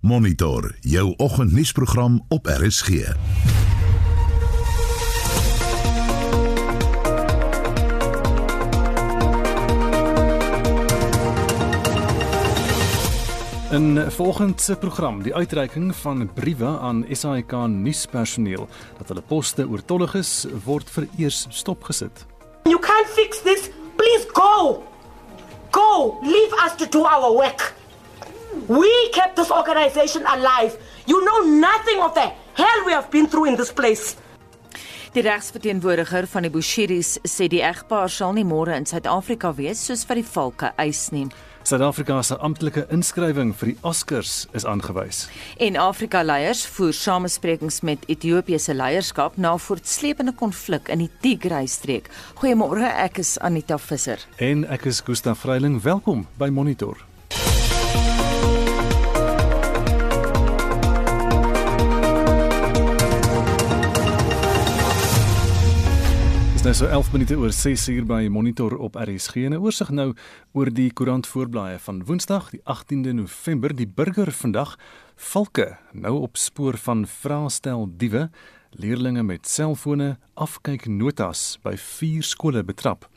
Monitor jou oggendnuusprogram op RSG. In volgende se program die uitreiking van briewe aan SAIK nuuspersoneel dat hulle poste oortollig is word vereers stopgesit. You can't fix this. Please go. Go. Leave us to do our work. We kept this organization alive. You know nothing of the hell we have been through in this place. Die regsverteenwoordiger van die Bushiris sê die egpaar sal nie môre in Suid-Afrika wees soos wat die valke eis nie. Suid-Afrika se amptelike inskrywing vir die Oscars is aangewys. En Afrika-leiers voer samesprekings met Ethiopië se leierskap na voortsleepende konflik in die Tigray-streek. Goeiemôre, ek is Anita Visser. En ek is Gustaf Vreiling. Welkom by Monitor. Dis nou so 11 minute oor 6 uur by Monitor op RSG. 'n Oorsig nou oor die koerant voorblaaie van Woensdag, die 18de November. Die burger vandag valke nou op spoor van vraestel diewe, leerlinge met selfone afkyk notas by vier skole betrap.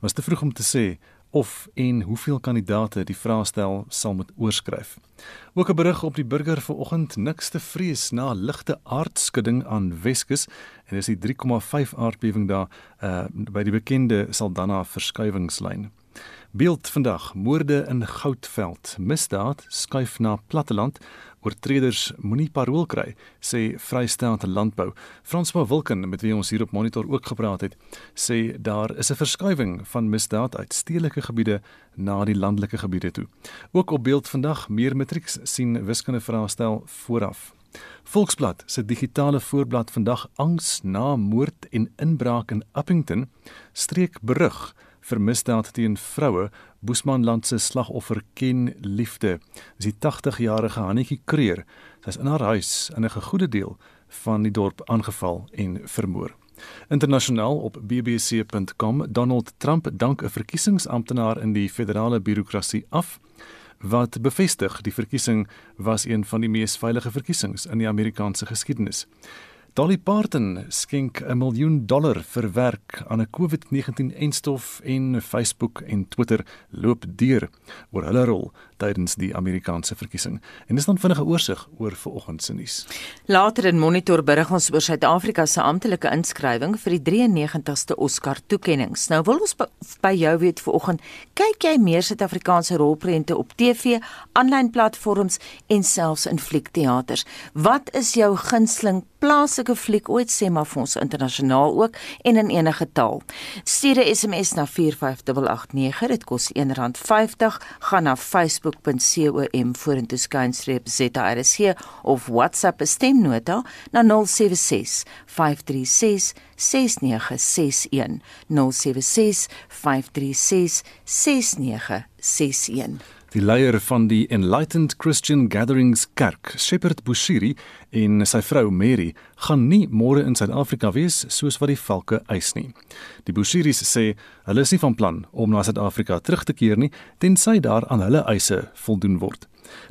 Was te vroeg om te sê of en hoeveel kandidate die vraestel sal moet oorskryf. Ook 'n berig op die burger vanoggend niks te vrees na ligte aardskudding aan Weskus en dis die 3,5 aardbewing daar uh, by die bekende Saldanha verskywingslyn. Beeld vandag: moorde in Goudveld. Misdaad skuif na platteland. Oortreders moenie parol kry, sê Vrystaat Landbou. François Wilken met wie ons hier op monitor ook gepraat het, sê daar is 'n verskywing van misdaad uit stedelike gebiede na die landelike gebiede toe. Ook op beeld vandag meer matrieks sien wiskunde vraestel vooraf. Volksblad se digitale voorblad vandag angs na moord en inbraak in Appington streek berig vir misdaad teen vroue. Boesmanland se slagoffer ken liefde. Die 80-jarige Hannetjie Kreer. Sy's in haar huis in 'n gegoede deel van die dorp aangeval en vermoor. Internasionaal op bbc.com Donald Trump dank 'n verkiesingsamptenaar in die federale birokrasie af wat bevestig die verkiesing was een van die mees veilige verkiesings in die Amerikaanse geskiedenis. Dolly Parton skenk 'n miljoen dollar vir werk aan 'n COVID-19-enstof en Facebook en Twitter loop deur oor hulle rol tydens die Amerikaanse verkiesing. En dis dan vinnige oorsig oor vanoggend se nuus. Later in Monitor berig ons oor Suid-Afrika se amptelike inskrywing vir die 93ste Oscar toekenninge. Nou wil ons by, by jou weet vanoggend, kyk jy meer Suid-Afrikaanse rolprente op TV, aanlyn platforms en selfs in fliekteaters? Wat is jou gunsteling plaaslike fliek ooit sê maar vir ons internasionaal ook en in enige taal. Stuur 'n SMS na 45889, dit kos R1.50, gaan na facebook.com vorentoe skynstreep ZRSG of WhatsApp 'n stemnota na 076 536 6961 076 536 6961 Die leier van die Enlightened Christian Gatherings Kerk, Shepherd Bushiri en sy vrou Mary, gaan nie môre in Suid-Afrika wees soos wat die valke eis nie. Die Bushiris sê hulle is nie van plan om na Suid-Afrika terug te keer nie tensy daar aan hulle eise voldoen word.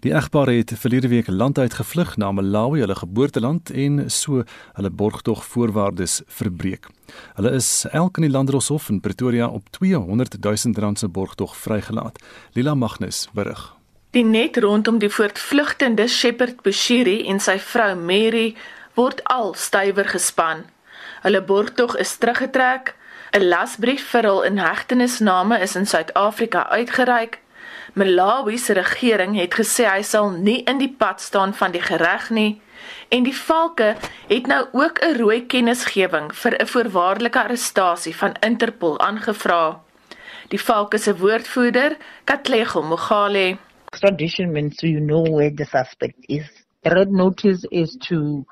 Die egpaar het verlede week landuit gevlug na Malawi, hulle geboorteland en so hulle borgtog voorwaardes verbreek. Hulle is elk in die Landdroshof in Pretoria op 200 000 rand se borgtog vrygelaat. Lila Magnus berig. Die net rondom die voortvlugtende Shepherd Bushiri en sy vrou Mary word al stywer gespan. Hulle borgtog is teruggetrek. 'n Lasbrief vir hul inhegtenisname is in Suid-Afrika uitgereik Malawi se regering het gesê hy sal nie in die pad staan van die reg nie en die valke het nou ook 'n rooi kennisgewing vir 'n voorwaardelike arrestasie van Interpol aangevra. Die valke se woordvoerder, Katlego Mogale, extradition means you know where the suspect is. A red notice is to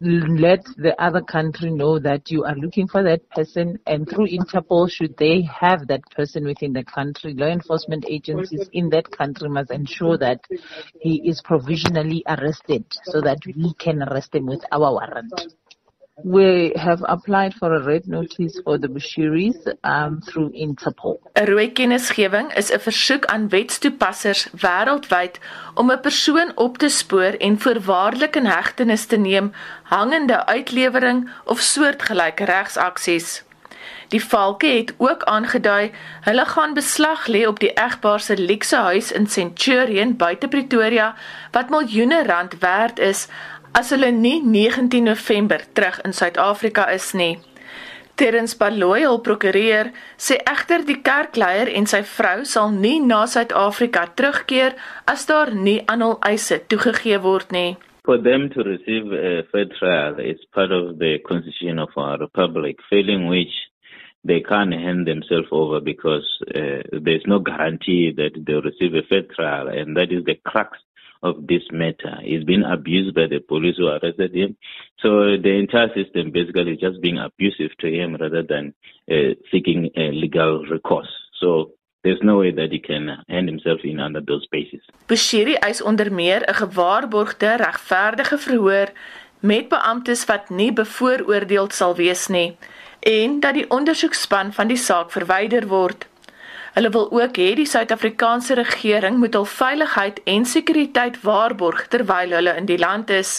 let the other country know that you are looking for that person and through Interpol should they have that person within the country law enforcement agencies in that country must ensure that he is provisionally arrested so that we can arrest him with our warrant We have applied for a red notice for the Bushiris um, through Interpol. 'n Rooi kennisgewing is 'n versoek aan wetstoepassers wêreldwyd om 'n persoon op te spoor en voorwaardelik in hegtenis te neem hangende uitlewering of soortgelyke regsaksies. Die valke het ook aangedui hulle gaan beslag lê op die egpaar se luukse huis in Centurion buite Pretoria wat miljoene rand werd is as hulle nie 19 November terug in Suid-Afrika is nie. Terrens Baloy, hul prokureur, sê egter die kerkleier en sy vrou sal nie na Suid-Afrika terugkeer as daar nie aan hul eise toegegee word nie. For them to receive a fair trial is part of the constitution of our republic, failing which they can't hand themselves over because uh, there's no guarantee that they'll receive a fair trial, and that is the crux of this matter. He's been abused by the police who arrested him. So the entire system basically just being abusive to him rather than uh, seeking a legal recourse. So there's no way that he can hand himself in under those spaces. Bushiri eis onder meer 'n gewaarborgde regverdige verhoor met beamptes wat nie bevooroordeel sal wees nie en dat die ondersoekspan van die saak verwyder word. Hulle wil ook hê die Suid-Afrikaanse regering moet hul veiligheid en sekuriteit waarborg terwyl hulle in die land is.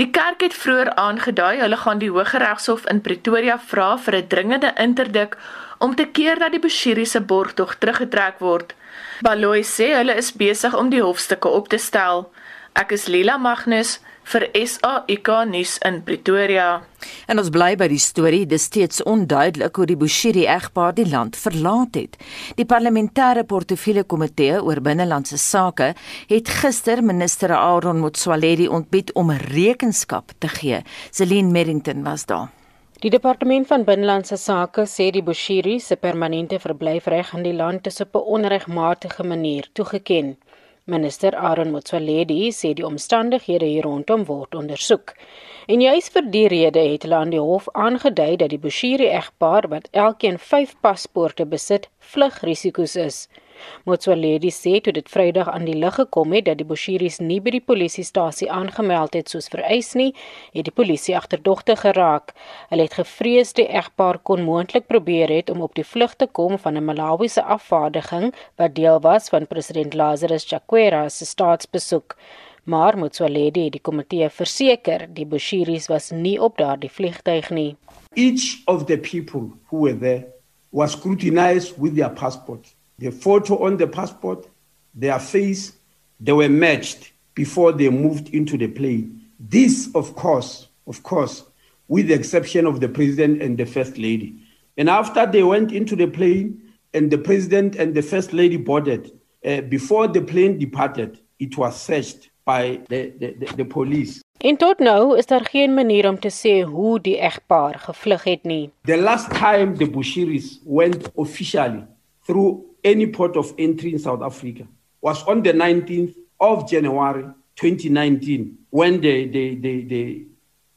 Die kerk het vroeër aangedui hulle gaan die Hooggeregshof in Pretoria vra vir 'n dringende interdik om te keer dat die Bushiri se borgtog teruggetrek word. Baloy sê hulle is besig om die hofstukke op te stel. Ek is Lila Magnus vir SAIK nuus in Pretoria. En ons bly by die storie, dis steeds onduidelik hoe die Bushiri egpaar die land verlaat het. Die parlementêre portefeulje komitee oor binnelandse sake het gister minister Aaron Motsoaledi ontbied om rekenskap te gee. Celine Merrington was daar. Die departement van binnelandse sake sê die Bushiri se permanente verblyfreg in die land is op 'n onregmatige manier toegeken. Minister Aaron Motsoaledi sê die omstandighede hier rondom word ondersoek. En juis vir die rede het hulle aan die hof aangedui dat die Bushiri egpaar wat elkeen 5 paspoorte besit, vlugrisiko's is. Motsoaledi sê toe dit Vrydag aan die lig gekom het dat die Bushiris nie by die polisiestasie aangemeld het soos vereis nie, het die polisie agterdogtig geraak. Hulle het gevrees die egpaar kon moontlik probeer het om op die vlug te kom van 'n Malawiese afvaardiging wat deel was van president Lazarus Chakwera se staatsbesoek. Maar Motsoaledi het die komitee verseker die Bushiris was nie op daardie vliegtyg nie. Each of the people who were there was scrutinized with their passports. The photo on the passport, their face, they were matched before they moved into the plane. This, of course, of course, with the exception of the president and the first lady. And after they went into the plane and the president and the first lady boarded, uh, before the plane departed, it was searched by the, the, the, the police. En tot nou is daar geen manier om te sê hoe die egpaar gevlug het nie. The last time the Bushiris went officially through any port of entry in South Africa was on the 19th of January 2019 when they, they, they, they,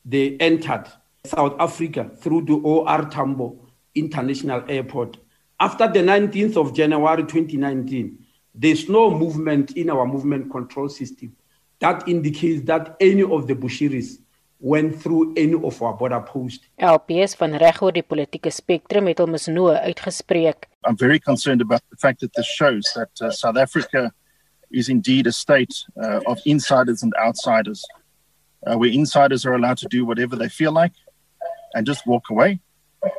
they entered South Africa through the OR Tambo International Airport. After the 19th of January 2019, there's no movement in our movement control system. That indicates that any of the Bushiris went through any of our border posts. LPS van reg oor die politieke spektrum het hom misnoo uitgespreek. I'm very concerned about the fact that this shows that uh, South Africa is indeed a state uh, of insiders and outsiders, uh, where insiders are allowed to do whatever they feel like and just walk away,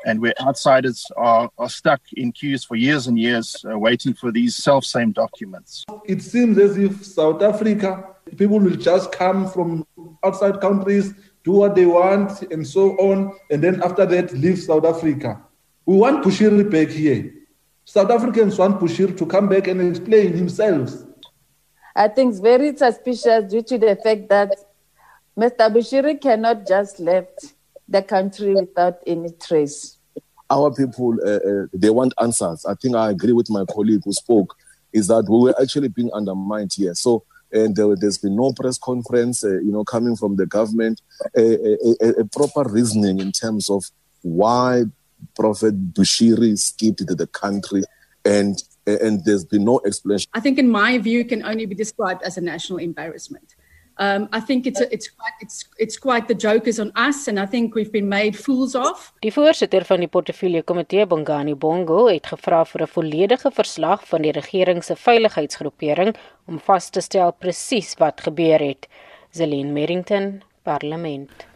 and where outsiders are, are stuck in queues for years and years uh, waiting for these self same documents. It seems as if South Africa, people will just come from outside countries, do what they want, and so on, and then after that, leave South Africa. We want Bushiri back here. South Africans want Bushir to come back and explain himself. I think it's very suspicious due to the fact that Mr. Bushiri cannot just left the country without any trace. Our people, uh, uh, they want answers. I think I agree with my colleague who spoke, is that we were actually being undermined here. So, and there, has been no press conference, uh, you know, coming from the government, a, a, a proper reasoning in terms of why Prophet Bushiri skipped the country and and there's been no explanation. I think in my view can only be described as a national embarrassment. Um, I think it's a, it's quite it's it's quite the joke is on us, and I think we've been made fools of. Die voorsitter van die portefeulje komitee, Bongani Bongo, het gevra vir 'n volledige verslag van die regering se veiligheidsgroepering om vas te stel presies wat gebeur het. Zelin Merrington, Parlement.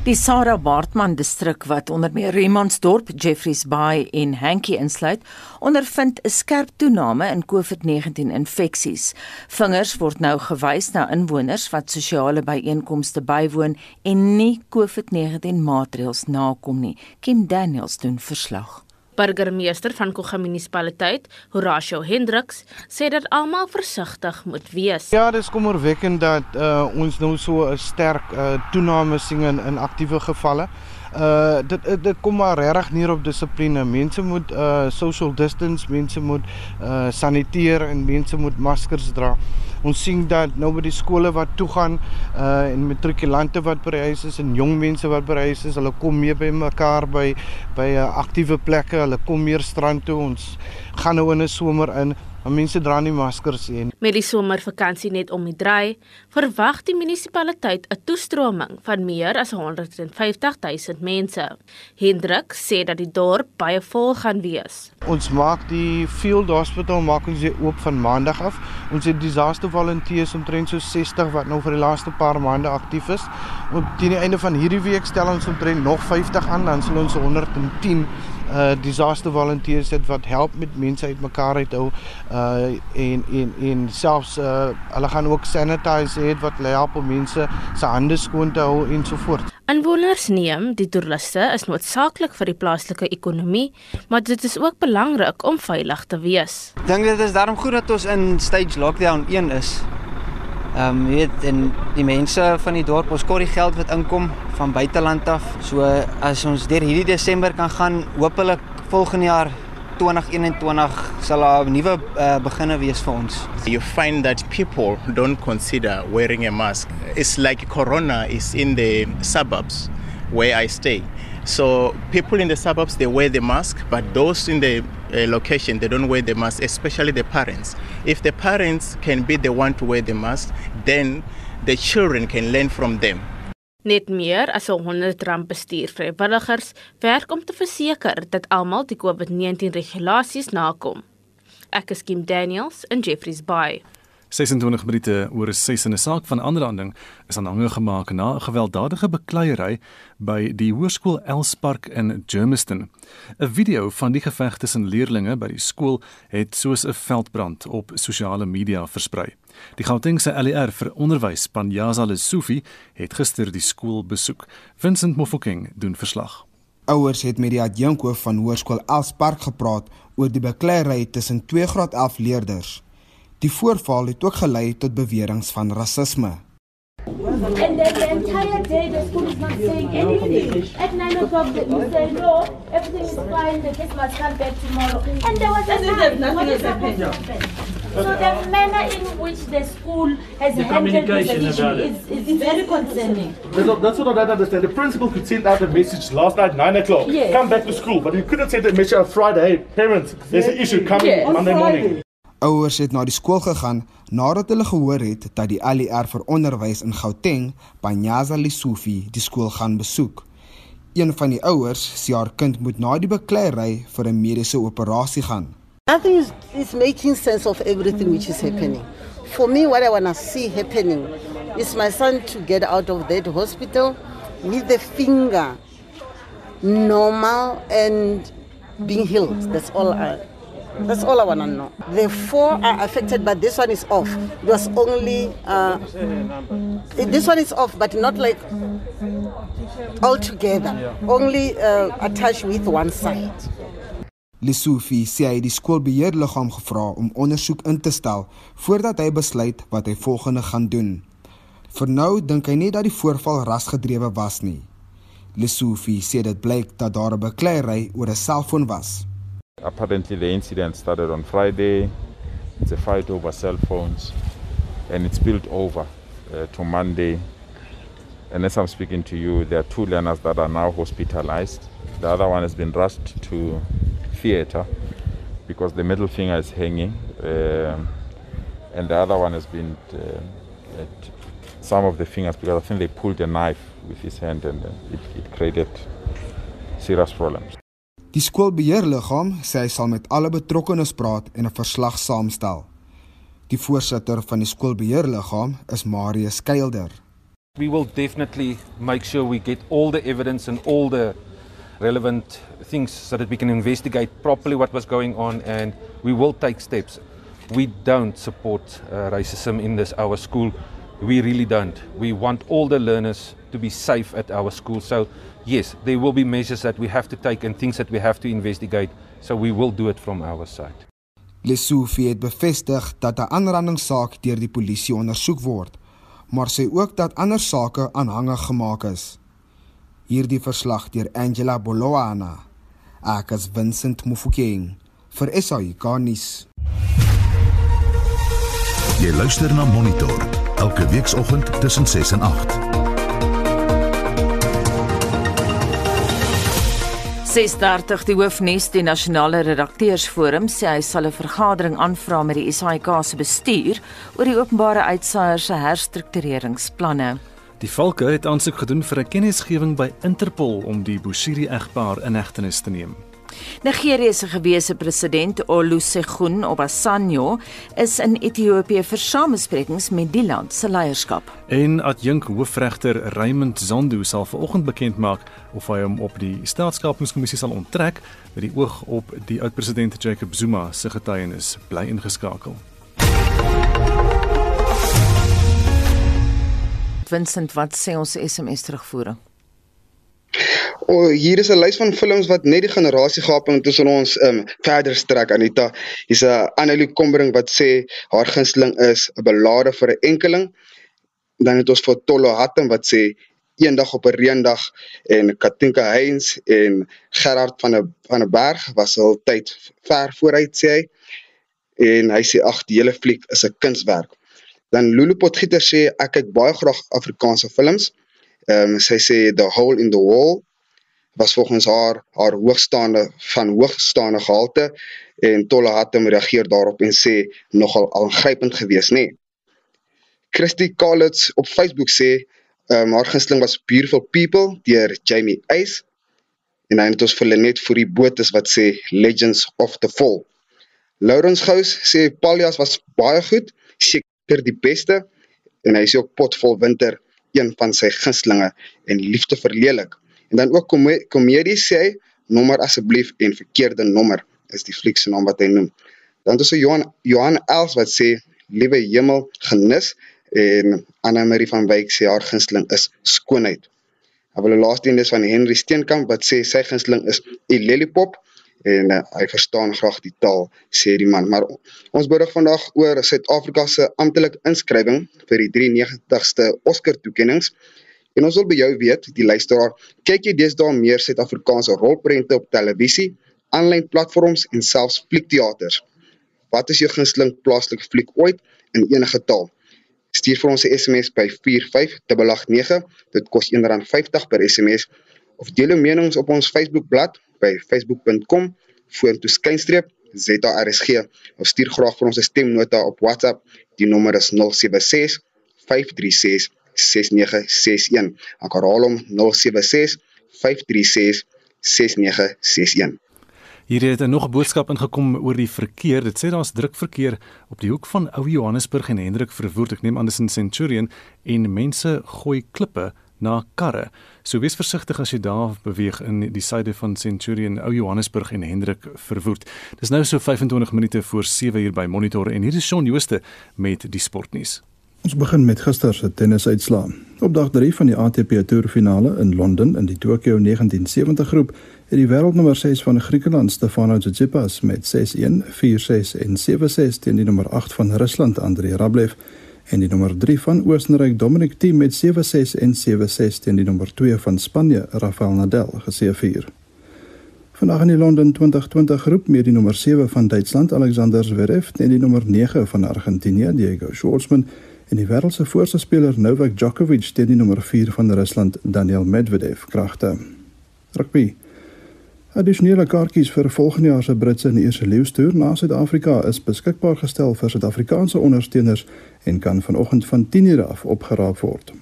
Die Sarah Bartman distrik wat onder meer Remansdorp, Jeffreys Bay en Hankie insluit, ondervind 'n skerp toename in COVID-19 infeksies. Vingers word nou gewys na inwoners wat sosiale byeenkomste bywoon en nie COVID-19 maatreëls nakom nie. Kim Daniels doen verslag burgemeester van Kogga munisipaliteit, Horatio Hendriks, sê dat almal versigtig moet wees. Ja, dis kommerwekkend dat uh, ons nou so 'n sterk uh, toename sien in, in aktiewe gevalle. Uh dit dit kom maar regtig neer op dissipline. Mense moet uh social distance, mense moet uh saniteer en mense moet maskers dra. Ons sien dat nou by die skole wat toe gaan uh en matrikulante wat by huis is en jong mense wat by huis is, hulle kom meer by mekaar by by uh, aktiewe plekke. Hulle kom meer strand toe. Ons gaan nou in 'n somer in mense dra nie maskers nie. Met die somervakansie net om die draai, verwag die munisipaliteit 'n toestroming van meer as 150 000 mense. Hendrik sê dat die dorp baie vol gaan wees. Ons maak die field hospital maak ons oop van maandag af. Ons het disaster volunteers omtrent so 60 wat nou vir die laaste paar maande aktief is. Op teen die einde van hierdie week stel ons omtrent nog 50 aan, dan sal ons 110 uh disaster volunteers het wat help met mense uitmekaar uithou uh en en en selfs uh hulle gaan ook sanitize het wat help om mense se hande skoon te hou en so voort. Inwoners neem die toeriste is noodsaaklik vir die plaaslike ekonomie, maar dit is ook belangrik om veilig te wees. Dink dit is daarom goed dat ons in stage lockdown 1 is. Ehm um, en die mense van die dorp ons kort die geld wat inkom van buiteland af. So as ons deur hierdie Desember kan gaan, hopelik volgende jaar 2021 sal 'n nuwe uh, beginne wees vir ons. You find that people don't consider wearing a mask. It's like corona is in the suburbs where I stay. So people in the suburbs they wear the mask, but those in the uh, location they don't wear the mask, especially the parents. If the parents can be the one to wear the mask, then the children can learn from them. Net meer as 100 rand bestuur vrywilligers werk om te verseker dat almal die COVID-19 regulasies nakom. Ek is Kim Daniels in Jeffreys Bay. 26 minute oor 6 in 'n saak van aanranding is aanhange gemaak na 'n gewelddadige bekleierery by die hoërskool Elspark in Germiston. 'n Video van die geveg tussen leerdlinge by die skool het soos 'n veldbrand op sosiale media versprei. Die Gautengse LER vir onderwys, Panjaza Lesufi, het gister die skool besoek. Vincent Mofokeng doen verslag. Ouers het met die adjunkhoof van hoërskool Elspark gepraat oor die bekleierery tussen twee graad 11 leerders. Die voorval het ook gelei tot beweringe van rasisme. And then the entire day the school is not saying anything. At 9 o'clock they say, no, everything is fine, the kids must come back tomorrow. And there was a time, what is supposed to? So the manner in which the school has The handled this communication issue about it. is, is very concerning. That's what, that's what I don't understand. The principal could send out a message last night, 9 o'clock. Yes. Come back to school. But he couldn't send a message on Friday. Hey, parents, there's an issue coming Yes. Monday morning. Ouers het na die skool gegaan nadat hulle gehoor het dat die LER vir onderwys in Gauteng, Panyaza Lesufi, die skool gaan besoek. Een van die ouers sê haar kind moet na die bekleierery vir 'n mediese operasie gaan. Nothing is, is making sense of everything which is happening. For me, what I want to see happening is my son to get out of that hospital with the finger normal and being healed. That's all I. That's all I want to know. The four are affected, but this one is off. It was only uh, this one is off, but not like all together. Only uh, attached with one side. Lesufi sê hy het die skoolbeheerliggaam gevra om ondersoek in te stel voordat hy besluit wat hy volgende gaan doen. Vir nou dink hy nie dat die voorval rasgedrewe was nie. Lesufi sê dit blyk dat daar 'n bekleierery oor 'n selfoon was. Apparently, the incident started on Friday. It's a fight over cell phones, and it's spilled over uh, to Monday. And as I'm speaking to you, there are two learners that are now hospitalized. The other one has been rushed to theatre because the middle finger is hanging. Uh, and the other one has been uh, at some of the fingers because I think they pulled a knife with his hand and it, it created serious problems. Die skoolbeheerliggaam sê hy sal met alle betrokkenes praat en 'n verslag saamstel. Die voorsitter van die skoolbeheerliggaam is Marius Keilder. We will definitely make sure we get all the evidence and all the relevant things so that we can investigate properly what was going on and we will take steps. We don't support uh, racism in this our school. We really don't. We want all the learners to be safe at our school. So, yes, there will be measures that we have to take and things that we have to investigate. So, we will do it from our side. Lesofie het bevestig dat 'n aanrandingssaak deur die polisie ondersoek word, maar sê ook dat ander sake aanhangig gemaak is. Hierdie verslag deur Angela Boloana. Ek is Vincent Mufokeng vir SAI Garnis. Jy luister na Monitor elke weekoggend tussen 6 en 8. 6:30 die hoofnuus die nasionale redakteursforum sê hy sal 'n vergadering aanvra met die SAIK se bestuur oor die openbare uitsaiers se herstruktureringsplanne. Die Valke het aansoek gedoen vir 'n kennisgewing by Interpol om die Bushiri egpaar in hegtenis te neem. Nigerië se gewese president Olusegun Obasanjo is in Ethiopië vir samesprekings met die land se leierskap. En adjunk hoofregter Raymond Zondo sal vanoggend bekend maak of hy hom op die staatskapingskommissie sal onttrek met die oog op die oud-president Jacob Zuma se getuienis bly ingeskakel. Vincent, wat sê ons SMS terugvoering? Oh, hier is 'n lys van films wat net die generasiegaping tussen ons um verder strek Anita. Hier's 'n Annelie Kombering wat sê haar gunsteling is 'n ballade vir 'n enkeling. Dan het ons vir Tollo Hattem wat sê eendag op 'n reendag en Katinka Heinz en Gerard van 'n van 'n berg was al tyd ver vooruit sê hy. En hy sê ag die hele fliek is 'n kunswerk. Dan Lulu Potgieter sê ek kyk baie graag Afrikaanse films. Ehm um, sy sê The Hole in the Wall was volgens haar haar hoogstaande van hoogstaande gehalte en Tolle Hattem reageer daarop en sê nogal aangrypend geweest nê. Nee. Christy Kalitz op Facebook sê um, haar gunsteling was Beautiful People deur Jamie Eis en hy het ons vir net vir die boot is wat sê Legends of the Fall. Lawrence Gous sê Paljas was baie goed, seker die beste en hy sê ook Potvol Winter een van sy gunstelinge en Liefde vir lelik. En dan ook komedie sê hy nommer asseblief en verkeerde nommer is die fliek se naam wat hy noem. Dan het ons Johan Johan Els wat sê liewe hemel genis en Anna Marie van Wyk sê haar gunsteling is skoonheid. Hy wil die laaste een is van Henry Steenkamp wat sê sy gunsteling is Lelipop en uh, hy verstaan graag die taal sê die man maar ons berig vandag oor Suid-Afrika se amptelike inskrywing vir die 93ste Oscar toekenninge En ons wil by jou weet, die luisteraar, kyk jy deesdae meer Suid-Afrikaanse rolprente op televisie, aanlyn platforms en selfs fliekteaters? Wat is jou gunsteling plaaslike fliek ooit in enige taal? Stuur vir ons 'n SMS by 45889. Dit kos R1.50 per SMS of deel jou menings op ons Facebookblad by facebook.com vorentoe skynstreep ZARSG of stuur graag vir ons 'n stemnota op WhatsApp. Die nommer is 076 536 6961. Ek herhaal hom 076 536 6961. Hier het nog 'n boodskap ingekom oor die verkeer. Dit sê daar's druk verkeer op die hoek van Ou Johannesburg en Hendrik Verwoerd. Ek neem aan dis in Centurion en mense gooi klippe na karre. So wees versigtig as jy daar beweeg in die suide van Centurion, Ou Johannesburg en Hendrik Verwoerd. Dis nou so 25 minute voor 7 uur by Monitor en hier is Shaun Jooste met die sportnuus. Ons begin met gister se tennisuitslae. Op dag 3 van die ATP Tour finale in Londen in die Tokyo 1970 groep het die wêreldnommer 6 van Griekeland Stefanos Tsitsipas met 6-1, 4-6 en 7-6 teen die nommer 8 van Rusland Andrei Rublev en die nommer 3 van Oostenryk Dominic Thiem met 7-6 en 7-6 teen die nommer 2 van Spanje Rafael Nadal geseëvier. Vandag in die Londen 2020 groep met die nommer 7 van Duitsland Alexander Zverev en die nommer 9 van Argentinië Diego Schwartzman en die wêreld se voorste speler Novak Djokovic teen die nommer 4 van Rusland Daniel Medvedev kragte. Rugby. Addisionele kaartjies vir volgende jaar se Britse en Ierse leeustoer na Suid-Afrika is beskikbaar gestel vir Suid-Afrikaanse ondersteuners en kan vanoggend van 10:00 af opgeraap word.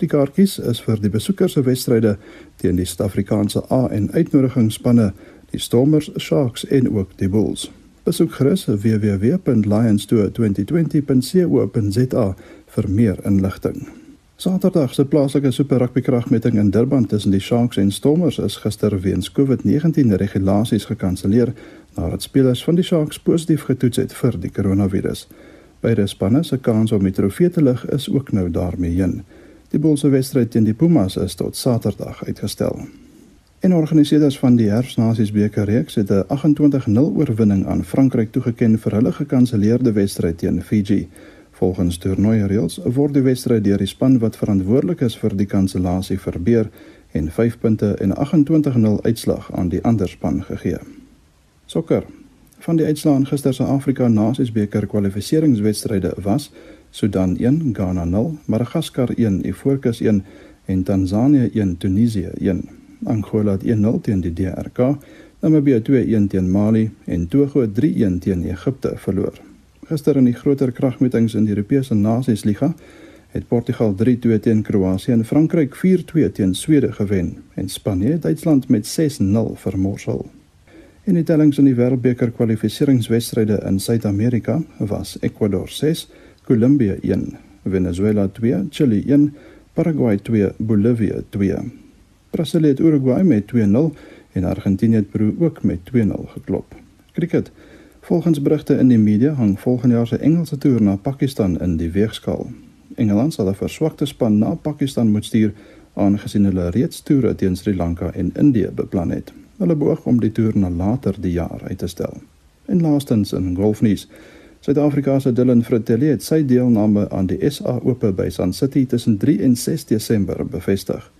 Die kaartjies is vir die besoekers se wedstryde teen die Suid-Afrikaanse A en uitnodigingsspanne, die Stormers, Sharks en ook die Bulls. Besoek gerus www.lionstour2020.co.za vir meer inligting. Saterdag se plaaslike Super Rugby kragmeting in Durban tussen die Sharks en Stormers is gister weens COVID-19 regulasies gekanselleer nadat spelers van die Sharks positief getoets het vir die koronavirus. Beide spanne se kans om die trofee te lig is ook nou daarmee heen. Die Bulls se wedstryd teen die Pumas is tot Saterdag uitgestel. En organiseerders van die Herfsnasiesbeker reeks het 'n 28-0 oorwinning aan Frankryk toegeken vir hulle gekanselleerde wedstryd teen Fiji. Volgens toernooireëls word die wedstryd deur die span wat verantwoordelik is vir die kansellasie verbeur en 5 punte en 'n 28-0 uitslag aan die ander span gegee. Sokker. Van die uitslae in gister se Afrika Nasiesbeker kwalifikasiewedstryde was Sudan 1, Ghana 0, Madagaskar 1, Ivoorkus 1 en Tansanië 1, Tunesië 1. Angola het 1-0 teen die DRK, Namibië 2-1 teen Mali en Togo 3-1 teen Egipte verloor. Gister in die groter kragmetings in die Europese Nasiesliga het Portugal 3-2 teen Kroasie en Frankryk 4-2 teen Swede gewen en Spanje Duitsland met 6-0 vermorsel. In die tellings in die Wêreldbeker kwalifikasiewedstryde in Suid-Amerika was Ecuador 6, Kolumbie 1, Venezuela 2, Chili 1, Paraguay 2, Bolivia 2. Brasilië het Uruguay met 2-0 en Argentinië het Peru ook met 2-0 geklop. Kriket Volgens berigte in die media hang volgende jaar se Engelse toer na Pakistan in die weegskaal. Engeland sal 'n verswakte span na Pakistan moet stuur aangesien hulle reeds toere teen Sri Lanka en Indië beplan het. Hulle beoog om die toer na later die jaar uit te stel. En laastens in golfnuus. Suid-Afrika se Dylan Fratelli het sy deelname aan die SA Ope by Sun City tussen 3 en 6 Desember bevestig.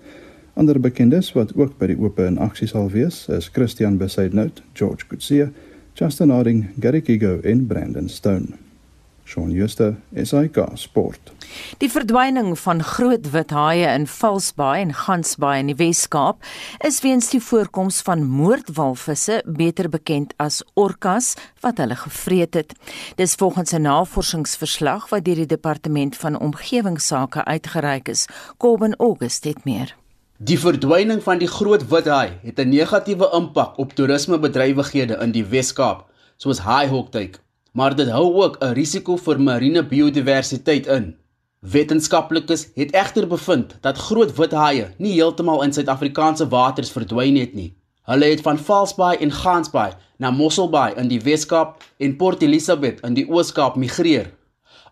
Ander bekendes wat ook by die Ope in aksie sal wees, is Christian Besaidnout, George Coetzee, Justin Harding, Gary Kigo en Brandon Stone. Shaun Schuster, SAK Sport. Die verdwyning van groot wit haie in Valsbaai en Gansbaai in die Wes-Kaap is weens die voorkoms van moordwalvisse, beter bekend as orcas, wat hulle gevreet het. Dis volgens 'n navorsingsverslag wat deur die Departement van Omgewingsake uitgereik is. Kobben August het meer. Die verdwyning van die groot withaai het 'n negatiewe impak op toerismebedrywighede in die Wes-Kaap, soos haaihoekduik, maar dit hou ook 'n risiko vir marine biodiversiteit in. Wetenskaplikes het egter bevind dat groot withaie nie heeltemal in Suid-Afrikaanse waters verdwyn het nie. Hulle het van Valsbaai en Gansbaai na Mosselbaai in die Wes-Kaap en Port Elizabeth in die Oos-Kaap migreer.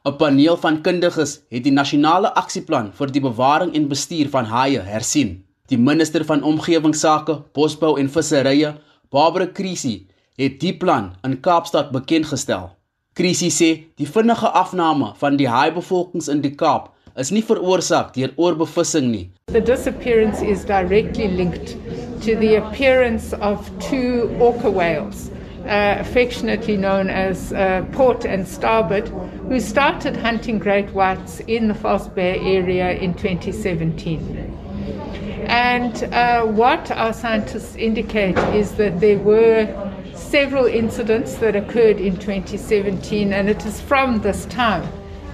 'n Paneel van kundiges het die nasionale aksieplan vir die bewaring en bestuur van haie hersien. Die minister van omgewingsake, bosbou en visserye, Barbara Krisi, het die plan in Kaapstad bekend gestel. Krisi sê die vinnige afname van die haaibevolkings in die Kaap is nie veroorsaak deur oorbevissing nie. The disappearance is directly linked to the appearance of two orca whales uh, affectionately known as uh, Port and Starboard, who started hunting great whites in the False Bay area in 2017. And uh, what our scientists indicate is that there were several incidents that occurred in 2017, and it is from this time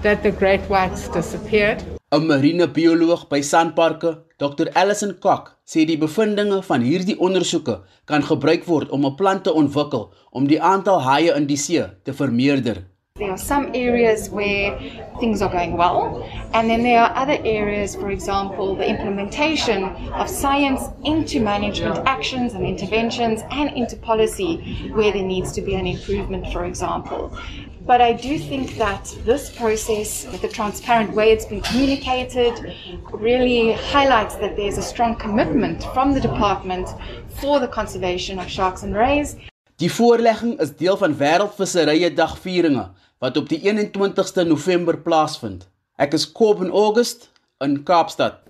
that the great whites disappeared. 'n Marine bioloog by Sanparks, Dr. Alison Kok, sê die bevindinge van hierdie ondersoeke kan gebruik word om 'n plan te ontwikkel om die aantal haie in die see te vermeerder. There are some areas where things are going well, and then there are other areas, for example, the implementation of science into management actions and interventions and into policy where there needs to be an improvement, for example. But I do think that this process, with the transparent way it's been communicated, really highlights that there's a strong commitment from the department for the conservation of sharks and rays. Die voorlegging is deel van Wêreldvisserye Dag vieringe wat op die 21ste November plaasvind. Ek is Kob in August in Kaapstad.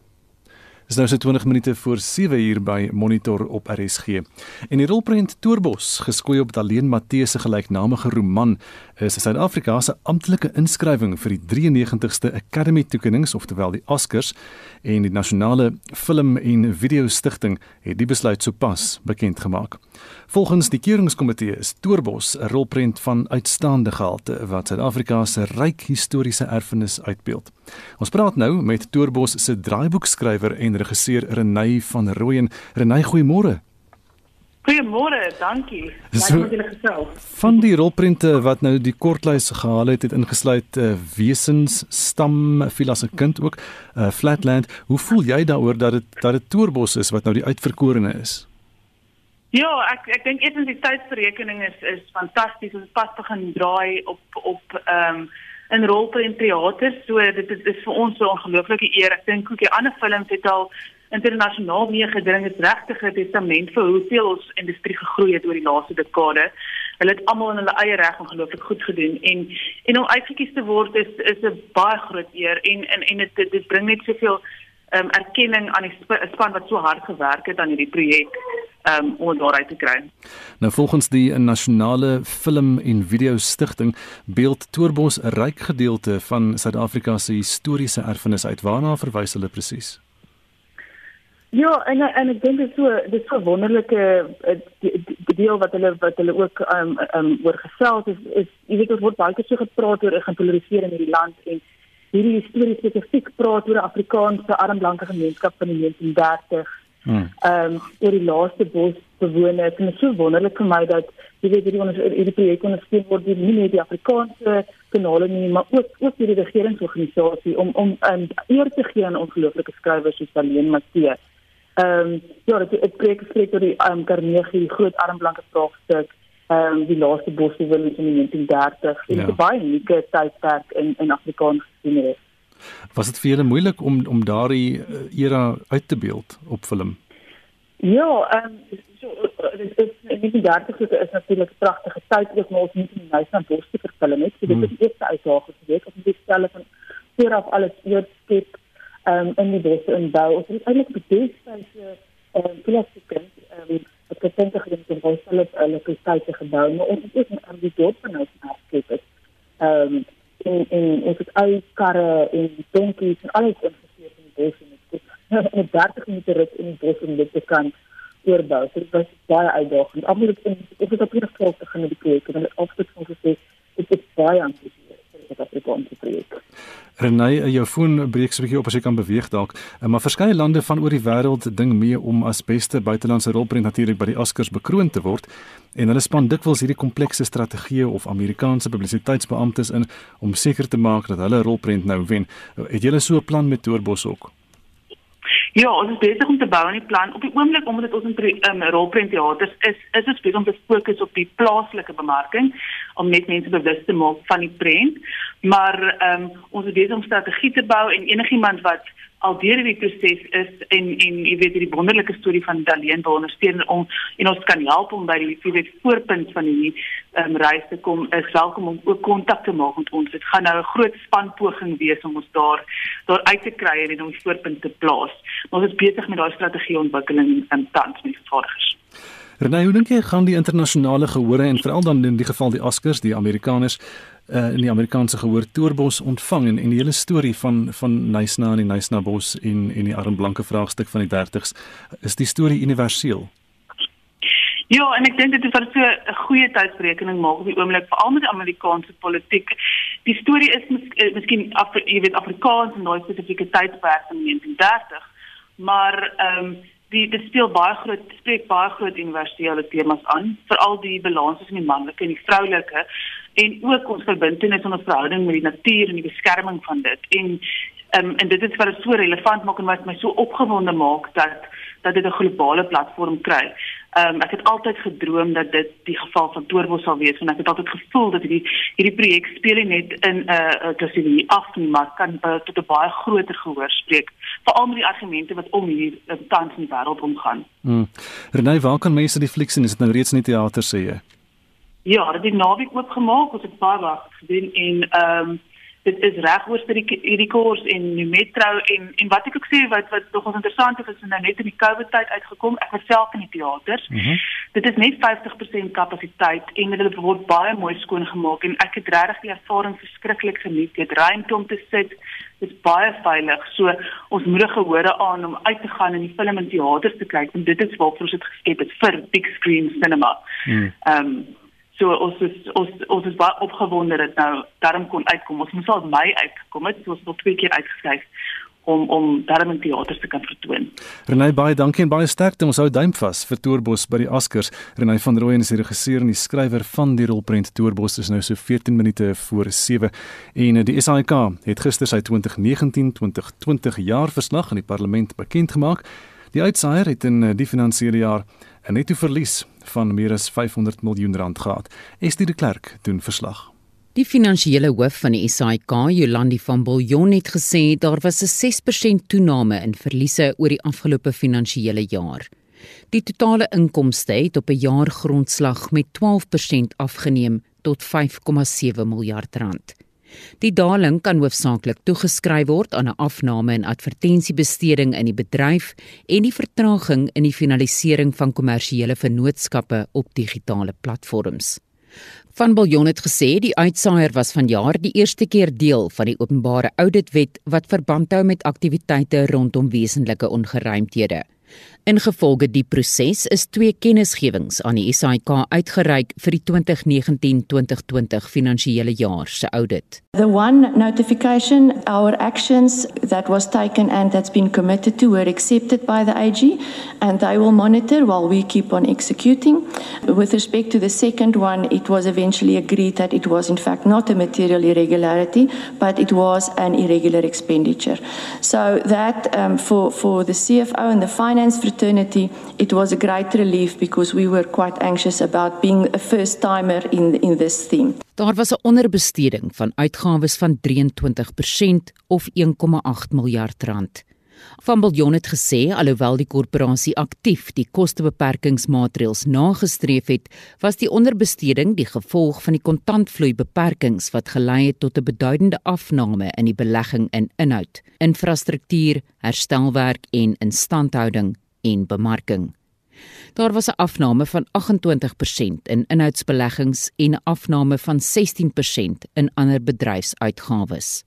Dis nou so 20 minute voor 7 uur by Monitor op RSG. En die rolprent Toerbos, geskoei op Daleen Matthee se gelyknamige roman, is Suid-Afrika se amptelike inskrywing vir die 93ste Academy toekennings, oftewel die Oscars, en die Nasionale Film en Video Stichting het die besluit sopas bekend gemaak. Volgens die keuringskomitee is Toerbos 'n rolprent van uitstaande gehalte wat Suid-Afrika se ryk historiese erfenis uitbeeld. Ons praat nou met Toerbos se draaiboekskrywer en regisseur Renay van Rooyen. Renay, goeiemôre. Goeiemôre, dankie. So, van die rolprente wat nou die kortlys gehaal het, het ingesluit uh, wesens, stam, veel as 'n kind ook, uh, Flatland. Hoe voel jy daaroor dat dit dat dit Toerbos is wat nou die uitverkorene is? Ja, ek ek dink eers die tydsberekening is is fantasties. Ons pas begin draai op op ehm um, in rolprent teater. So dit is, is vir ons so 'n ongelooflike eer. Ek dink ook die ander films het al internasionaal mee gedring. Is regtig 'n testament vir hoeveel ons industrie gegroei het oor die laaste dekade. Hulle het almal in hulle eie reg ongelooflik goed gedoen en en om uitgekies te word is is 'n baie groot eer en en en dit dit bring net soveel um, erkenning aan die span wat so hard gewerk het aan hierdie projek um, om daaruit te kry. Nou volgens die nasionale film en video stigting beeld Toerbos 'n ryk gedeelte van Suid-Afrika se historiese erfenis uit. Waarna verwys hulle presies? Ja, en en ek dink dit so dit so wonderlike eh, deel wat hulle wat hulle ook um um oor gesels is is jy weet ons word baie keer so gepraat oor gepolariseer in hierdie land en hierdie storie spesifiek praat oor 'n Afrikaanse armblanke gemeenskap van die 1930 Hmm. Ehm um, oor die laaste bosbewoners en dit is so wonderlik vir my dat jy weet hierdie onder hierdie projek ondersteun word deur nie net die Afrikaanse kanale nie, maar ook ook deur die regeringsorganisasie om om 'n um, eer te gee aan ongelooflike skrywers soos Alleen Matthee. Ehm um, ja, dit het preek gespreek oor die ehm um, Carnegie groot armblanke vraagstuk ehm um, die laaste bosbewoners in die 1930 en ja. dit baie unieke tydperk in in Afrikaans gesien het. Was dit vir julle moeilik om om daardie eh, era uit te beeld op film? Ja, ehm um, so dit is nie die derde keer is natuurlik 'n pragtige tyd ook maar ons moet nie nou van bos te verfilm nie. So dit is die eerste uitdaging geweest om die stelle van vooraf alles eers skep um, in die bosse in bou. Ons het eintlik die beste ehm um, klassieke ehm um, dit in baie hulle hulle tyd gebou, maar ons het ook aan die dorp van skep. Ehm um, en ons het karre en donkies en alles in die bos en dit het 30 minute rit in die bos om dit te kan oorbou. So dit was baie uitdagend. Almal het ek het op hierdie volk te gaan met die projek en hulle het van gesê dit is baie vir die Afrikaanse projek. Renay, jou foon breek so 'n bietjie op as jy kan beweeg dalk. Eh, maar verskeie lande van oor die wêreld ding mee om as beste buitelandse rolprent natuurlik by die Oscars bekroon te word en hulle span dikwels hierdie komplekse strategieë of Amerikaanse publisiteitsbeamptes in om seker te maak dat hulle rolprent nou wen. Het julle so 'n plan met Toerbos ook? Ja, ons is besig om te bou aan die plan. Op die oomblik omdat dit ons in um, rolprentteaters is, is ons besig om te fokus op die plaaslike bemarking om net mense bewus te maak van die prent. Maar ehm um, ons is besig om strategie te bou en enigiemand wat al deur die proses is en en jy weet die wonderlike storie van Daleen wil ondersteun om en ons kan help om by die jy weet voorpunt van die ehm um, reis te kom is welkom om ook kontak te maak met ons. Dit gaan nou 'n groot span poging wees om ons daar daar uit te kry en ons voorpunt te plaas. Maar ons is besig met daai strategie ontwikkeling in tans met vervaardigers Renée, hoe dink jy gaan die internasionale gehore en veral dan in die geval die Oscars, die Amerikaners uh, in die Amerikaanse gehoor Toerbos ontvang en, en die hele storie van van Nysna en die Nysna bos en en die armblanke vraagstuk van die 30s is die storie universeel. Ja, en ek dink dit is wat so 'n goeie tydsberekening maak op die oomblik veral met die Amerikaanse politiek. Die storie is mis, uh, miskien af jy weet Afrikaans en daai spesifieke tydperk in 1930, maar ehm um, die dit speel baie groot spreek baie groot universele temas aan veral die balans tussen die manlike en die vroulike en ook ons verbintenis in ons verhouding met die natuur en die beskerming van dit en um, en dit is wat dit so relevant maak en wat my so opgewonde maak dat dat dit 'n globale platform kry. Ehm um, ek het altyd gedroom dat dit die geval van Toerbos sal wees en ek het altyd gevoel dat hierdie hierdie projek speel net in 'n uh, klasie af nie, maar kan uh, tot 'n baie groter gehoor spreek, veral met die argumente wat om hier uh, tans in die wêreld omgaan. Hmm. Renée, waar kan mense die flieks sien? Is dit nou reeds in die teater sê jy? Ja, dit het naweek oopgemaak, ons het baie wag gedoen en ehm um, dit is reg oor vir hierdie koers en die metro en en wat ek ook sê wat wat nog interessant is is nou net in die Covid tyd uitgekom. Ek was self in die teaters mm -hmm. dit is net 50% kapasiteit en hulle word baie mooi skoon gemaak en ek het regtig die ervaring verskriklik geniet. Dit ruimte om te sit. Dit is baie veilig. So ons moedig gehore aan om uit te gaan en die film in teaters te kyk en dit is waarvoor ons dit geskep het vir big screen cinema. Mm. um, So ons is ons ons is baie opgewonde dat nou daarom kon uitkom. Ons moes al Mei uitgekom het, so ons het twee keer uitgeskryf om om daarom in teaters te kan vertoon. Renay baie dankie en baie sterkte. Ons hou duim vas vir Toerbos by die Askers. Renay van Rooyen is die regisseur en die skrywer van die rolprent Toerbos is nou so 14 minute voor 7 en die SAIK het gister sy 2019-2020 jaarverslag aan die parlement bekend gemaak. Die uitsaaier het in die finansiële jaar 'n netto verlies van meer as 500 miljoen rand gehad. Estie de Klerk doen verslag. Die finansiële hoof van die SAIK, Jolandi van Biljon het gesê daar was 'n 6% toename in verliese oor die afgelope finansiële jaar. Die totale inkomste het op 'n jaargrondslag met 12% afgeneem tot 5,7 miljard rand. Die daling kan hoofsaaklik toegeskryf word aan 'n afname in advertensiebesteding in die bedryf en die vertraging in die finalisering van kommersiële vennootskappe op digitale platforms. Van Biljon het gesê die uitsaaier was vanjaar die eerste keer deel van die openbare auditwet wat verband hou met aktiwiteite rondom wesenlike ongeruimthede. Ingevolge die proses is twee kennisgewings aan die SAIK uitgereik vir die 2019-2020 finansiële jaar se audit. The one notification our actions that was taken and that's been committed to were accepted by the AG and they will monitor while we keep on executing. With respect to the second one it was eventually agreed that it was in fact not a material irregularity but it was an irregular expenditure. So that um, for for the CFO and the finance fraternity, it was a great relief because we were quite anxious about being a first timer in in this theme. Daar was 'n onderbesteding van uitgawes van 23% of 1,8 miljard rand. Van Biljon het gesê alhoewel die korporasie aktief die kostebeperkingsmaatreëls nagestreef het, was die onderbesteding die gevolg van die kontantvloei beperkings wat gelei het tot 'n beduidende afname in die belegging in inhoud, infrastruktuur, herstelwerk en instandhouding en bemarking. Daar was 'n afname van 28% in inhoudsbeleggings en 'n afname van 16% in ander bedryfsuitgawes.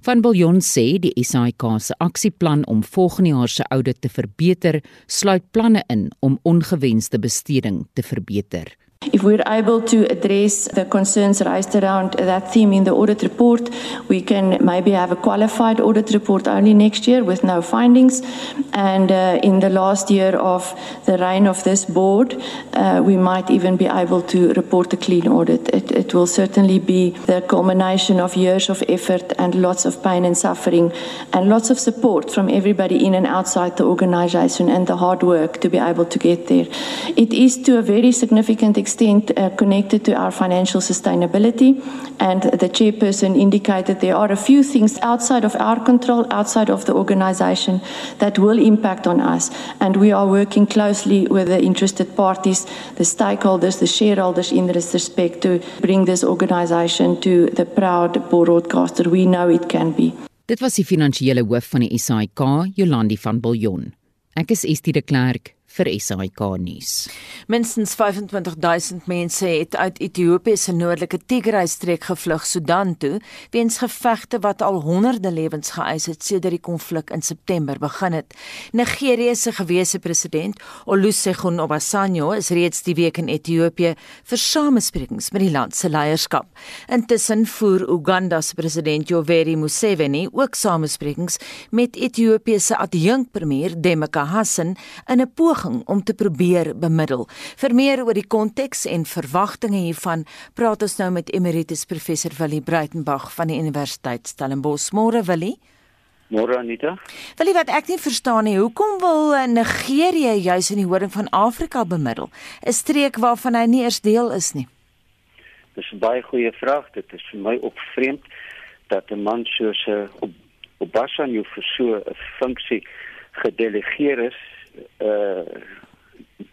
Van Biljon sê die SAIK se aksieplan om volgende jaar se audit te verbeter, sluit planne in om ongewenste besteding te verbeter. If we're able to address the concerns raised around that theme in the audit report, we can maybe have a qualified audit report only next year with no findings. And uh, in the last year of the reign of this board, uh, we might even be able to report a clean audit. It, it will certainly be the culmination of years of effort and lots of pain and suffering and lots of support from everybody in and outside the organization and the hard work to be able to get there. It is to a very significant extent extent uh, connected to our financial sustainability. And the chairperson indicated there are a few things outside of our control, outside of the organization, that will impact on us. And we are working closely with the interested parties, the stakeholders, the shareholders in this respect to bring this organization to the proud broadcaster we know it can be. Dit was die finansiële hoof van die SAIK, Jolandi van Biljon. Ek is Estie de Klerk vir SAK nuus. Minstens 25000 mense het uit Ethiopië se noordelike Tigray-streek gevlug Sudan toe weens gevegte wat al honderde lewens geëis het sedert die konflik in September begin het. Nigerië se gewese president Olusegun Obasanjo is reeds die week in Ethiopië vir samesprekings met die land se leierskap. Intussen voer Uganda se president Yoweri Museveni ook samesprekings met Ethiopië se adjunkpremier Demeka Hassan in 'n poging poging om te probeer bemiddel. Vir meer oor die konteks en verwagtinge hiervan, praat ons nou met Emeritus Professor Willie Breitenberg van die Universiteit Stellenbosch. Môre Willie. Môre Anita. Willie, wat ek nie verstaan nie, hoekom wil Nigerië juis in die horing van Afrika bemiddel? 'n Streek waarvan hy nie eers deel is nie. Dis 'n baie goeie vraag. Dit is vir my opvreemd dat 'n man soos 'n op Obasanjo vir so 'n funksie gedelegeer is uh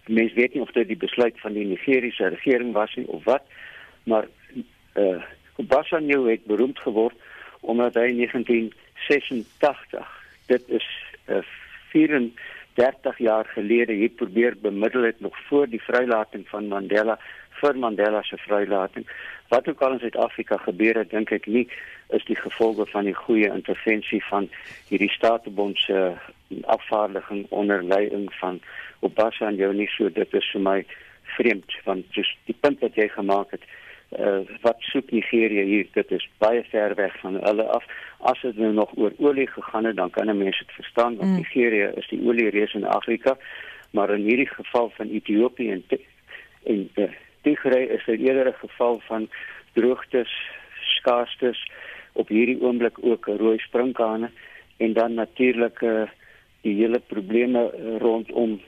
mens weet nie of dit die besluit van die Nigeriese regering was nie of wat maar uh Obasanjo het beroemd geword omdat hy 1986 dit is uh, 34 jaar gelede hier probeer bemiddel het nog voor die vrylating van Mandela vir Mandela se vrylating. Wat ook al in Suid-Afrika gebeur het, dink ek nie is die gevolge van die goeie intervensie van hierdie staatebond se afvaardiging onder leiding van Obasanjo nie so dit is vir my vreemd want dis die punt wat jy gemaak het uh, wat soek Nigerië hier dit is baie ver weg van hulle af as dit nou nog oor olie gegaan het dan kan 'n mens dit verstaan want mm. Nigerië is die oliereus in Afrika maar in hierdie geval van Ethiopië en en uh, Tigray is dit eerder 'n geval van droogtes skaarstes op hierdie oomblik ook rooi sprinkane en dan natuurlik uh, die hele probleme rondom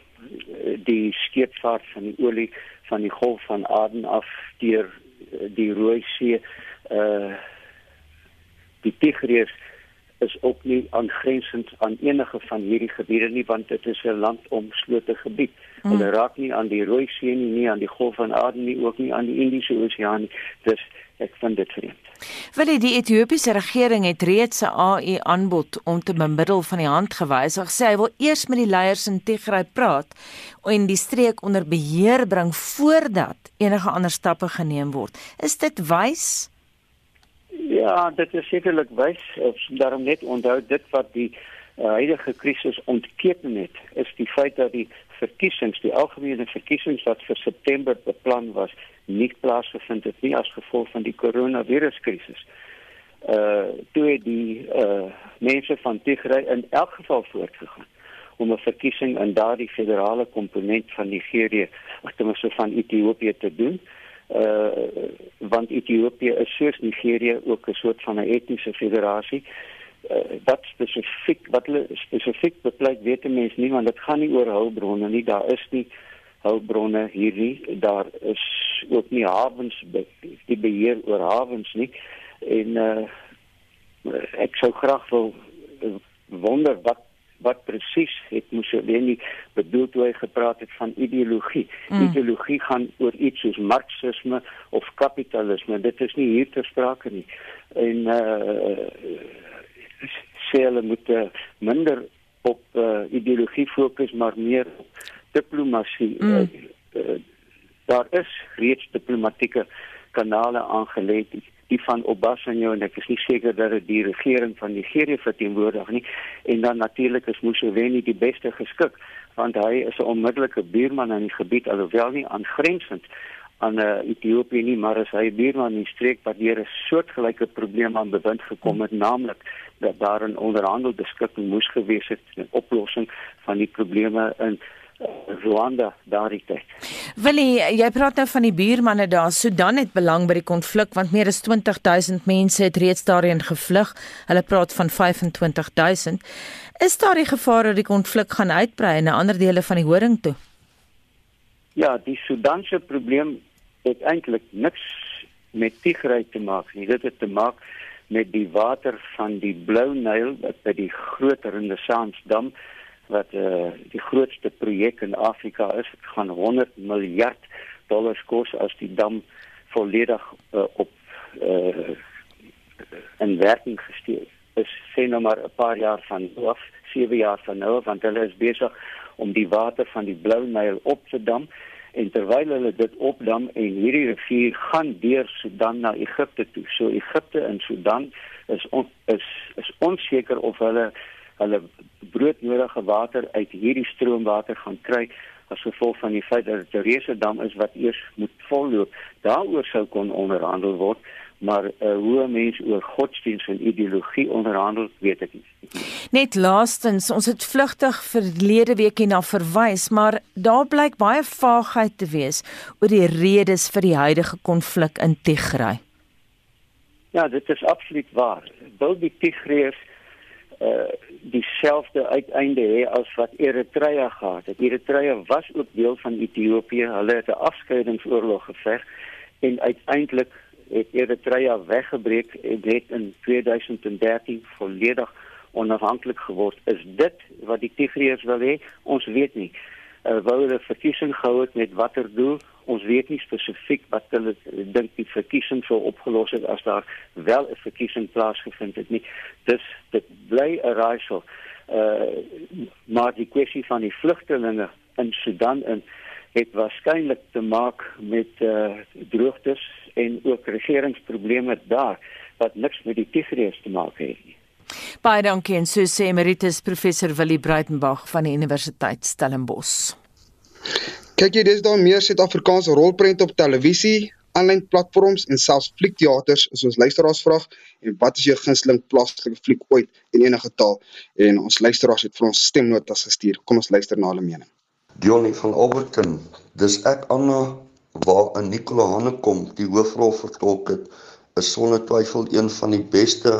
die skeepvaart van die olie van die golf van Aden af deur eh, die Rooi See uh die Tigris is ook nie aangrensend aan enige van hierdie gebiede nie want dit is 'n landomslote gebied. Mm. Hulle raak nie aan die Rooi See nie, nie aan die golf van Aden nie, ook nie aan die Indiese Oseaan nie. Dis ek vind dit vreemd. Wil die Ethiopiese regering het reeds 'n AU aanbod om te bemiddel van die hand gewysig. Sê hy wil eers met die leiers in Tigray praat en die streek onder beheer bring voordat enige ander stappe geneem word. Is dit wys? Ja, dit is sekerlik wys. Daarom net onthou dit wat die uh, huidige krisis ontketen het, is die feit dat die verkiesings, die algemene verkiesings wat vir September beplan was, nie plaasgevind het nie as gevolg van die koronaviruskrisis. Uh toe het die uh mense van Tigray in elk geval voortgegaan om 'n verkiesing in daardie federale komponent van Nigerië, agtermose van Ethiopië te doen. Uh want Ethiopië is soos Nigerië ook 'n soort van 'n etniese federasie. Uh wat spesifiek wat hulle spesifiek bepleit weet mense nie want dit gaan nie oor hulpbronne nie daar is nie hulpbronne hier nie daar is ook nie hawens die beheer oor hawens nie en uh, ek sou graag wil uh, wonder wat wat presies het Mussolini bedoel toe hy gepraat het van ideologie. Mm. Ideologie gaan oor iets soos marxisme of kapitalisme. Dit is nie hier ter sprake nie. En uh sê hulle moet uh, minder op uh, ideologie fokus maar meer op diplomatie. Mm. Uh, uh, daar is reeds diplomatieke kanale aangelê die, van Obasanjo en ek is nie seker dat dit die regering van Nigerië verteenwoordig nie en dan natuurlik is Museveni die beste geskik want hy is 'n onmiddellike buurman in die gebied alhoewel nie aangrensend aan uh, Ethiopië nie, maar as hy buurman in die streek wat hier 'n soortgelyke probleem aan bevind gekom het, naamlik dat daar 'n onderhandelde skikking moes gewees het in oplossing van die probleme in uh, Rwanda daardie tyd. Willie, jy praat nou van die buurmanne daar. Sudan het belang by die konflik want meer as 20000 mense het reeds daarheen gevlug. Hulle praat van 25000. Is daar die gevaar dat die konflik gaan uitbrei na ander dele van die horing toe? Ja, die Sudanse probleem het eintlik niks met Tigray te maak nie. Dit het te maak met die water van die Blou Nyl by die groot Renaissansdam wat eh uh, die grootste projek in Afrika is. Dit gaan 100 miljard dollars kos as die dam volledig uh, op eh uh, in werking gestel is. Sien nou maar 'n paar jaar van af, 7 jaar van nou, want hulle is besig om die water van die Blou Nyl op te dam en terwyl hulle dit opdam en hierdie rivier gaan deur Sudan na Egipte toe. So Egipte en Sudan is on, is is onseker of hulle hulle broodnodige water uit hierdie stroomwater gaan kry as gevolg van die feit dat dit 'n reuse dam is wat eers moet volloop. Daaroor sou kon onderhandel word maar uh, hoe mense oor godsdienst en ideologie onderhandel, weet ek nie. Net laastens, ons het vlugtig verlede week hierna verwys, maar daar blyk baie vaagheid te wees oor die redes vir die huidige konflik in Tigray. Ja, dit is absoluut waar. Wil die Tigreërs uh dieselfde uiteinde hê as wat Eritrea gehad het. Eritrea was ook deel van Ethiopië. Hulle het 'n afskeidingsoorlog geveg en uiteindelik het Eritrea weggebreek en het in 2013 volledig onafhanklik geword. Is dit wat die Tigreërs wil hê? Ons weet nie. Uh, wou hulle verkiesing gehou het met watter doel? Ons weet nie spesifiek wat hulle dink die verkiesing sou opgelos het as daar wel 'n verkiesing plaasgevind het nie. Dis dit bly 'n raaisel. Uh maar die kwessie van die vlugtelinge in Sudan en het waarskynlik te maak met uh droogtes en ook regeringsprobleme daar wat niks met die Tigrees te maak het nie. Baie dankie en so sê emeritus professor Willie Breitenberg van die Universiteit Stellenbosch. Kyk jy dis daar meer Suid-Afrikaanse rolprente op televisie, aanlyn platforms en selfs fliekteaters soos luisteraars vra en wat is jou gunsteling plaaslike fliek ooit in enige taal en ons luisteraars het vir ons stemnotas gestuur. Kom ons luister na hulle mening. Johnny van Alberton, dis ek Anna waar 'n Nicola Hanekom die hoofrol vertolk het, is sonder twyfel een van die beste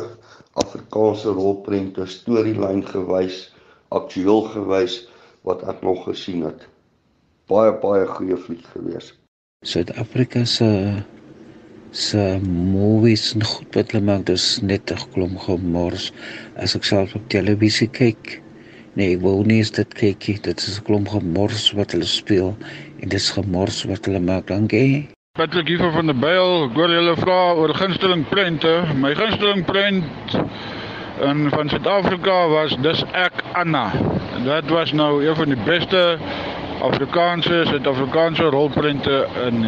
Afrikaanse rolprente storielyn gewys, aktueel gewys wat ek nog gesien het. Baie baie goeie fliek gewees. Suid-Afrika se se movies en goed wat hulle maak, dis net 'n klomp gemors. As ek self op televisie kyk, nee, ek wou nie dit kyk nie. Dit is 'n klomp gemors wat hulle speel en dis gemors wat hulle maak. Dankie. Patrick hier van der Byl, ek hoor julle vra oor gunsteling prente. My gunsteling prent en van Suid-Afrika was dis ek Anna. Dit was nou een van die beste Afrikaanse Suid-Afrikaanse rolprente in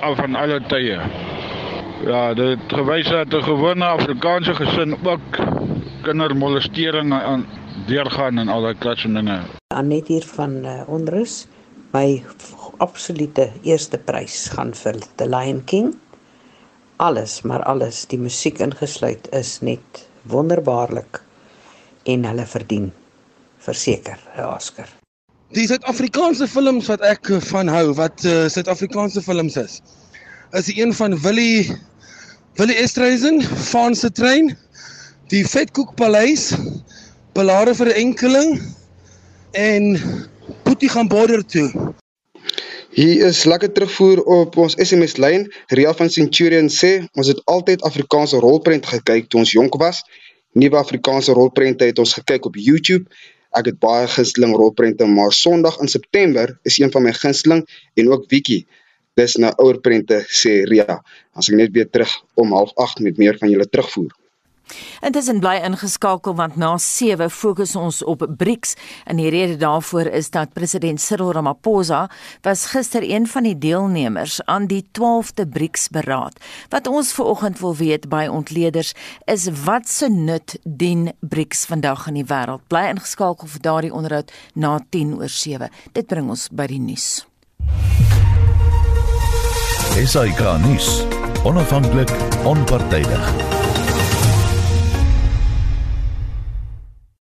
al van alle tye. Ja, dit gewys dat 'n gewone Afrikaanse gesin ook kindermolestering aan deurgaan en al daai klas van dinge. Anet hier van uh, Onrus. My absolute eerste prys gaan vir The Lion King. Alles, maar alles, die musiek ingesluit is net wonderbaarlik en hulle verdien verseker 'n Oscar. Die Suid-Afrikaanse films wat ek van hou, wat uh, Suid-Afrikaanse films is, is die een van Willie Willie Estreisen, Van se trein, die Vetkoekpaleis, Belare vir enkeling en Boetie gaan border toe. Hier is lekker terugvoer op ons SMS lyn. Ria van Centurion sê ons het altyd Afrikaanse rolprent gekyk toe ons jonk was. Nuwe Afrikaanse rolprente het ons gekyk op YouTube. Ek het baie gunsteling rolprente, maar Sondag in September is een van my gunsteling en ook Wiki. Dis nou ouer prente sê Ria. As ek net weer terug om 08:30 met meer van julle terugvoer. Intussen bly ingeskakel want na 7 fokus ons op BRICS en die rede daarvoor is dat president Cyril Ramaphosa was gister een van die deelnemers aan die 12de BRICS beraad. Wat ons veraloggend wil weet by ontleeders is wat se nut dien BRICS vandag in die wêreld. Bly ingeskakel vir daardie onderhoud na 10 oor 7. Dit bring ons by die nuus. SAK nuus. Onafhanklik, onpartydig.